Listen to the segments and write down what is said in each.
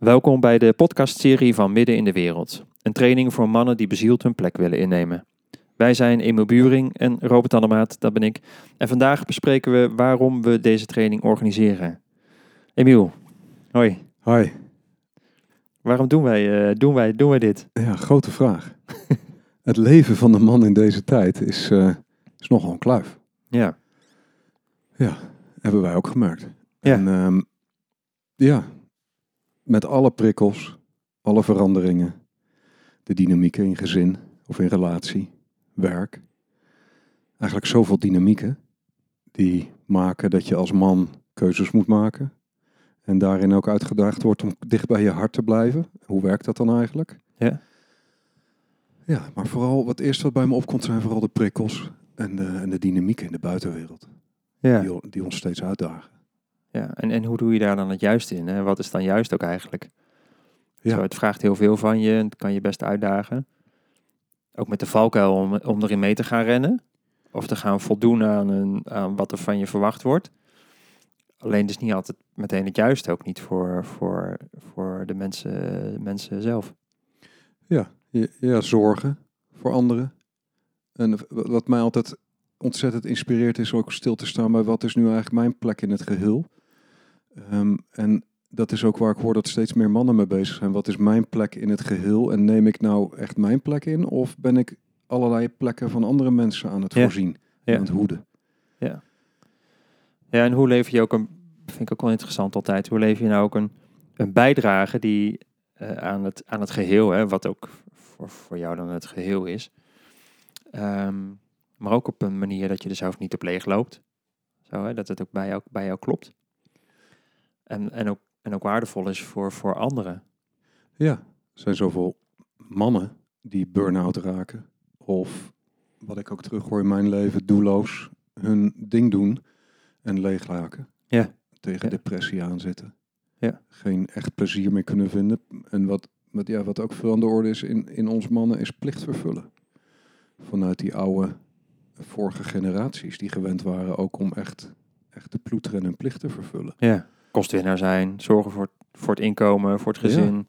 Welkom bij de podcastserie van Midden in de Wereld. Een training voor mannen die bezield hun plek willen innemen. Wij zijn Emo Buring en Robert Annemaat, dat ben ik. En vandaag bespreken we waarom we deze training organiseren. Emiel, hoi. Hoi. Waarom doen wij, eh, doen wij, doen wij dit? Ja, grote vraag. het leven van de man in deze tijd is, eh, is nogal een kluif. Ja, Hebben wij ook gemerkt. Ja. En ehm, ja, met alle prikkels, alle veranderingen, de dynamieken in gezin of in relatie, werk. Eigenlijk zoveel dynamieken die maken dat je als man keuzes moet maken. En daarin ook uitgedaagd wordt om dicht bij je hart te blijven. Hoe werkt dat dan eigenlijk? Ja. Ja, maar vooral wat eerst wat bij me opkomt zijn vooral de prikkels en de, en de dynamieken in de buitenwereld. ja. Die, die ons steeds uitdagen. Ja. En, en hoe doe je daar dan het juiste in? Wat is dan juist ook eigenlijk? Ja. Zo, het vraagt heel veel van je en het kan je best uitdagen. Ook met de valkuil om, om erin mee te gaan rennen. Of te gaan voldoen aan, een, aan wat er van je verwacht wordt. Alleen dus niet altijd meteen het juiste, ook niet voor, voor, voor de mensen, mensen zelf. Ja, ja, zorgen voor anderen. En wat mij altijd ontzettend inspireert is ook stil te staan bij wat is nu eigenlijk mijn plek in het geheel. Ehm, en dat is ook waar ik hoor dat steeds meer mannen mee bezig zijn. Wat is mijn plek in het geheel? En neem ik nou echt mijn plek in? Of ben ik allerlei plekken van andere mensen aan het Ja. voorzien? Ja. Aan het hoeden? Ja, en hoe lever je ook een, vind ik ook wel interessant altijd, hoe lever je nou ook een, een bijdrage die eh, aan, het, aan het geheel, hè, wat ook voor, voor jou dan het geheel is. Ehm, maar ook op een manier dat je er zelf niet op leeg loopt. Zo, hè, dat het ook bij jou, bij jou klopt. En, en, ook, en ook waardevol is voor, voor anderen. Ja, er zijn zoveel mannen die burn-out raken. Of wat ik ook terughoor in mijn leven, doelloos hun ding doen en leeg raken. Ja. Tegen Ja. depressie aanzitten. Ja. Geen echt plezier meer kunnen vinden. En wat, wat, ja, wat ook veel aan de orde is in, in ons mannen, is plicht vervullen. Vanuit die oude vorige generaties die gewend waren ook om echt, echt te ploeteren en hun plicht te vervullen. Ja. Kostwinnaar zijn, zorgen voor, het- voor het inkomen, voor het Ja. gezin.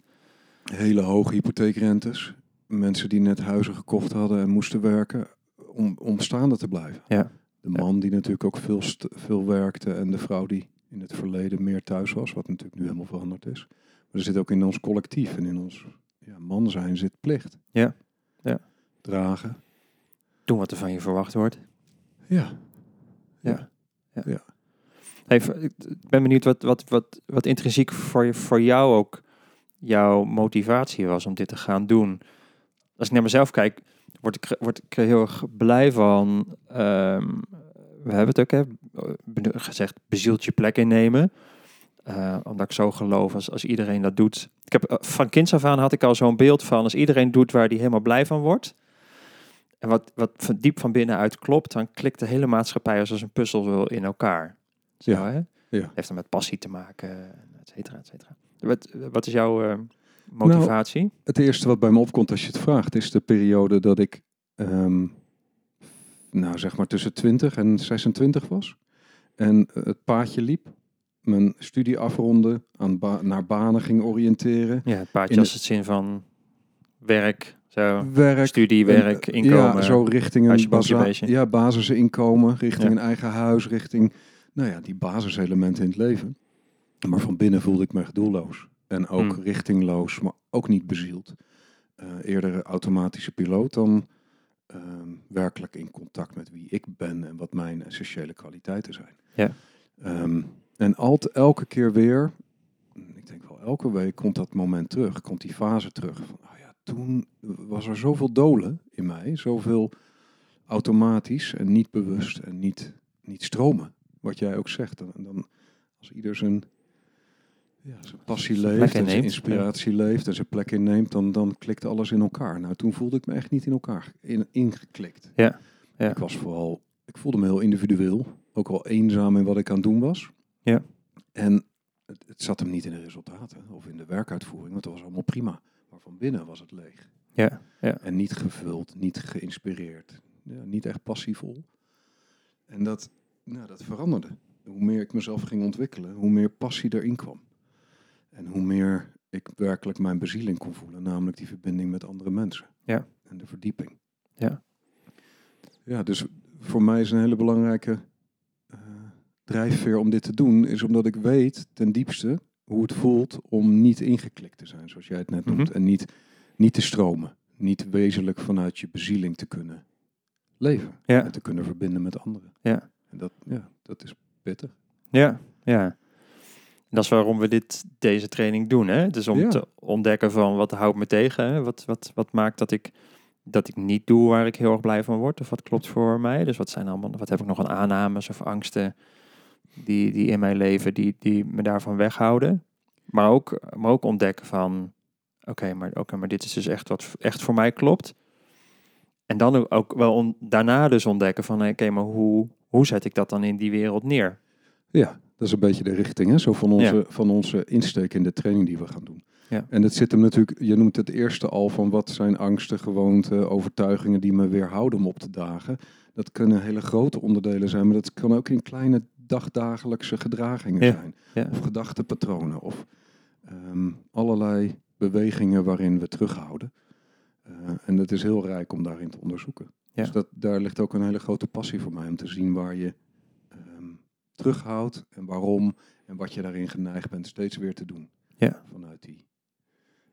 hele hoge hypotheekrentes. Mensen die net huizen gekocht hadden en moesten werken om, om staande te blijven. Ja. De man die natuurlijk ook veel, veel werkte en de vrouw die in het verleden meer thuis was, wat natuurlijk nu helemaal veranderd is. Maar er zit ook in ons collectief en in ons ja, man zijn zit plicht. Ja. Ja. Dragen. Doen wat er van je verwacht wordt. Ja. Ja. ja. Ja. V- ik ben benieuwd wat, wat, wat, wat intrinsiek voor, je, voor jou ook jouw motivatie was om dit te gaan doen. Als ik naar mezelf kijk, word ik, word ik er heel erg blij van. ehm, we hebben het ook hè, gezegd, bezield je plek innemen. Eh, omdat ik zo geloof, als, als iedereen dat doet. Ik heb, eh, van kinds af aan had ik al zo'n beeld van, als iedereen doet waar die helemaal blij van wordt. En wat, wat van diep van binnenuit klopt, dan klikt de hele maatschappij als, een puzzel in elkaar. Zo, Ja. hè? Ja. Heeft dan met passie te maken, et cetera, et cetera. Wat, wat is jouw eh, motivatie? Het eerste wat bij me opkomt als je het vraagt, is de periode dat ik, ehm, nou zeg maar tussen 20 en 26 was. En eh, het paadje liep. Mijn studie afronde, aan ba- naar banen ging oriënteren. ja, het paadje in als het zin van werk, zo, Werk. studie, werk, eh, inkomen. Ja, zo richting een beestje. ja, basisinkomen, richting Ja. een eigen huis, richting nou ja, die basiselementen in het leven. Maar van binnen voelde ik me echt doelloos. En ook Hmm. richtingloos, maar ook niet bezield. Eh, eerder automatische piloot dan ehm, werkelijk in contact met wie ik ben en wat mijn essentiële kwaliteiten zijn. Ja. Ehm, en altijd, elke keer weer, ik denk wel elke week, komt dat moment terug, komt die fase terug. Van, oh ja, toen was er zoveel dolen in mij, zoveel automatisch en niet bewust en niet, niet stromen. Wat jij ook zegt. Dan, dan als ieder zijn, ja, zijn passie Zijn leeft en zijn inspiratie leeft en zijn plek inneemt, dan, dan klikt alles in elkaar. Nou, toen voelde ik me echt niet in elkaar in, ingeklikt. Ja, ja. Ik was vooral, ik voelde me heel individueel, ook wel eenzaam in wat ik aan het doen was. Ja. En het, het zat hem niet in de resultaten of in de werkuitvoering, want het was allemaal prima. Maar van binnen was het leeg. Ja, ja. En niet gevuld, niet geïnspireerd, ja, niet echt passievol. En dat, nou, dat veranderde. Hoe meer ik mezelf ging ontwikkelen, hoe meer passie erin kwam. En hoe meer ik werkelijk mijn bezieling kon voelen. Namelijk die verbinding met andere mensen. Ja. En de verdieping. Ja. Ja, dus voor mij is een hele belangrijke eh, drijfveer om dit te doen. Is omdat ik weet ten diepste hoe het voelt om niet ingeklikt te zijn. Zoals jij het net noemt. Mhm. En niet, niet te stromen. Niet wezenlijk vanuit je bezieling te kunnen leven. Ja. En te kunnen verbinden met anderen. Ja. En dat, ja, dat is pittig. Ja, ja. Dat is waarom we dit, deze training doen. Hè? Dus om Ja. te ontdekken van wat houdt me tegen. Hè? Wat, wat, wat maakt dat ik, dat ik niet doe waar ik heel erg blij van word. Of wat klopt voor mij. Dus wat zijn allemaal, wat heb ik nog aan aannames of angsten die, die in mijn leven die, die me daarvan weghouden. Maar ook, maar ook ontdekken van oké, maar, oké, maar dit is dus echt wat echt voor mij klopt. En dan ook wel daarna dus ontdekken van oké, maar hoe, hoe zet ik dat dan in die wereld neer? Ja, dat is een beetje de richting hè? Zo van, onze, van onze insteek in de training die we gaan doen. Ja. En het zit hem natuurlijk, je noemt het eerste al van wat zijn angsten, gewoonten, overtuigingen die me weerhouden om op te dagen. Dat kunnen hele grote onderdelen zijn, maar dat kan ook in kleine dagdagelijkse gedragingen Ja. zijn. Ja. Of gedachtepatronen of ehm, allerlei bewegingen waarin we terughouden. Eh, en het is heel rijk om daarin te onderzoeken. Ja. Dus dat, daar ligt ook een hele grote passie voor mij om te zien waar je ehm, terughoudt en waarom en wat je daarin geneigd bent steeds weer te doen. Ja. Vanuit die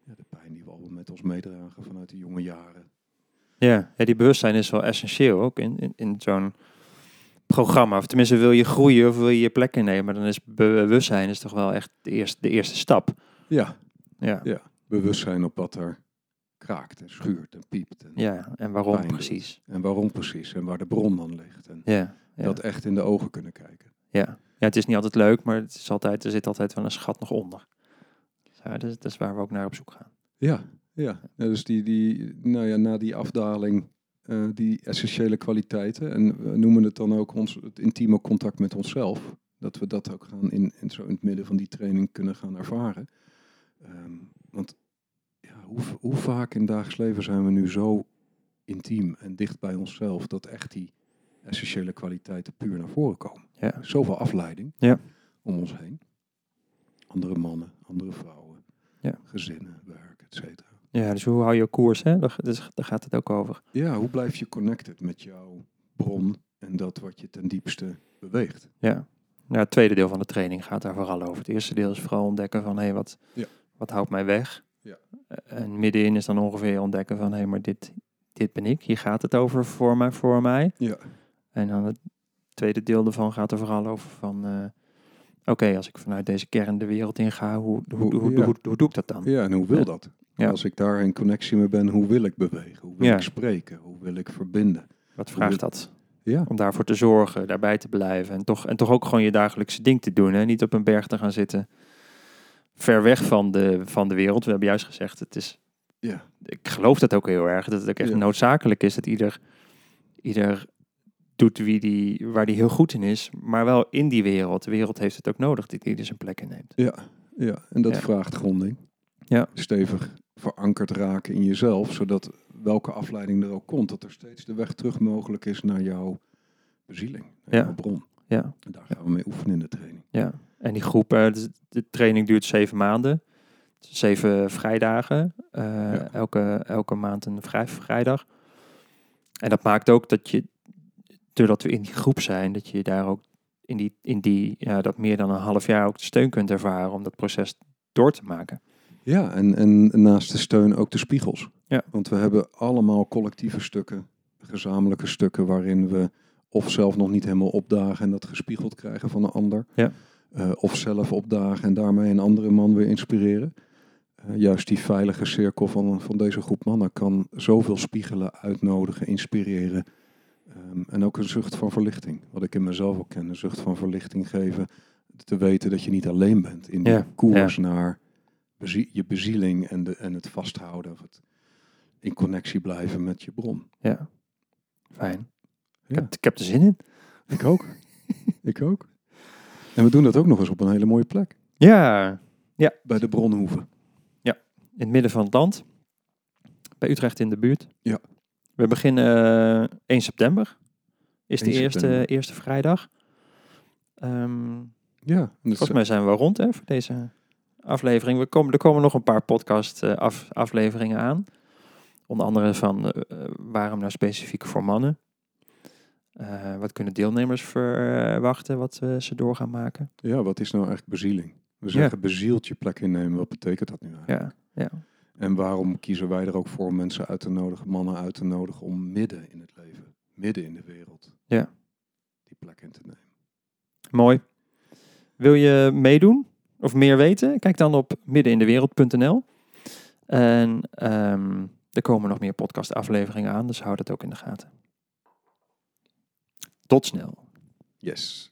ja, de pijn die we allemaal met ons meedragen vanuit die jonge jaren. Ja, ja die bewustzijn is wel essentieel ook in, in, in zo'n programma. Of tenminste, wil je groeien of wil je je plek innemen, dan is bewustzijn is toch wel echt de eerste, de eerste stap. Ja, Ja. Ja. bewustzijn op wat er kraakt en schuurt en piept. En, ja, en waarom precies? en waarom precies en waar de bron dan ligt. En Ja, ja, dat echt in de ogen kunnen kijken. ja. ja, het is niet altijd leuk, maar het is altijd, er zit altijd wel een schat nog onder. Ja, dat, is, dat is waar we ook naar op zoek gaan. Ja, ja. Ja, dus die, die, nou ja, na die afdaling, eh, die essentiële kwaliteiten. En we noemen het dan ook ons, het intieme contact met onszelf. Dat we dat ook gaan in, in, zo in het midden van die training kunnen gaan ervaren. Ehm, want hoe, hoe vaak in het dagelijks leven zijn we nu zo intiem en dicht bij onszelf dat echt die essentiële kwaliteiten puur naar voren komen. Ja. Zoveel afleiding Ja. om ons heen. Andere mannen, andere vrouwen, Ja. gezinnen, werk, et cetera. Ja, dus hoe hou je koers, hè? Daar, dus, daar gaat het ook over. Ja, hoe blijf je connected met jouw bron en dat wat je ten diepste beweegt? Ja. Nou, het tweede deel van de training gaat daar vooral over. Het eerste deel is vooral ontdekken van, hé, hey, wat, Ja. wat houdt mij weg? Ja. En middenin is dan ongeveer ontdekken van, hé, hey, maar dit, dit ben ik. Hier gaat het over voor mij, voor mij. Ja. En dan het tweede deel ervan gaat er vooral over van, eh, oké, als ik vanuit deze kern de wereld inga, hoe, hoe, hoe, hoe, Ja. hoe, hoe doe ik dat dan? Ja, en hoe wil dat? Ja. Als ik daar in connectie mee ben, hoe wil ik bewegen? Hoe wil Ja. ik spreken? Hoe wil ik verbinden? Wat vraagt dat? Ja, Om daarvoor te zorgen, daarbij te blijven. En toch, en toch ook gewoon je dagelijkse ding te doen. Hè? Niet op een berg te gaan zitten. Ver weg van de, van de wereld. We hebben juist gezegd, het is, ja, ik geloof dat ook heel erg. Dat het ook echt Ja. noodzakelijk is dat ieder, ieder doet wie die, waar die heel goed in is. Maar wel in die wereld. De wereld heeft het ook nodig dat ieder zijn plek inneemt. ja, ja. En dat Ja. vraagt gronding. Ja. Stevig verankerd raken in jezelf, zodat welke afleiding er ook komt, dat er steeds de weg terug mogelijk is naar jouw bezieling, naar Ja. jouw bron. Ja, En daar gaan we mee oefenen in de training. ja. En die groep, dus de training duurt zeven maanden. Zeven vrijdagen. eh, Ja. elke, elke maand een vrij, vrijdag. En dat maakt ook dat je, doordat we in die groep zijn, dat je daar ook in die, in die ja, dat meer dan een half jaar ook de steun kunt ervaren om dat proces door te maken. Ja, en, en naast de steun ook de spiegels. Ja. Want we hebben allemaal collectieve stukken, gezamenlijke stukken, waarin we of zelf nog niet helemaal opdagen en dat gespiegeld krijgen van een ander. Ja. Eh, of zelf opdagen en daarmee een andere man weer inspireren. Eh, juist die veilige cirkel van, van deze groep mannen kan zoveel spiegelen, uitnodigen, inspireren. Ehm, en ook een zucht van verlichting. Wat ik in mezelf ook ken, een zucht van verlichting geven. Te weten dat je niet alleen bent in die Ja, koers naar bezie- je bezieling en, de, en het vasthouden. Of het in connectie blijven met je bron. Ja, fijn. Ik, Ja. heb, ik heb er zin in. Ik ook. ik ook. En we doen dat ook nog eens op een hele mooie plek. Ja, Bij de Bronhoeven. in het midden van het land. Bij Utrecht in de buurt. Ja. We beginnen eh, 1 september. Is de 1 eerste, september. eerste vrijdag. Ehm, Ja. dat volgens mij zijn we rond hè, voor deze... aflevering. We komen, er komen nog een paar podcast eh, af, afleveringen aan. Onder andere van eh, eh, waarom nou specifiek voor mannen. Eh, wat kunnen deelnemers verwachten wat eh, ze door gaan maken? Ja, wat is nou eigenlijk bezieling? We zeggen bezield je plek innemen. Wat betekent dat nu eigenlijk? Ja, ja. En waarom kiezen wij er ook voor mensen uit te nodigen, mannen uit te nodigen om midden in het leven, midden in de wereld, Ja. die plek in te nemen? Mooi. Wil je meedoen of meer weten? Kijk dan op middenindewereld.nl. En ehm, er komen nog meer podcast afleveringen aan, dus hou dat ook in de gaten. Tot snel. Yes.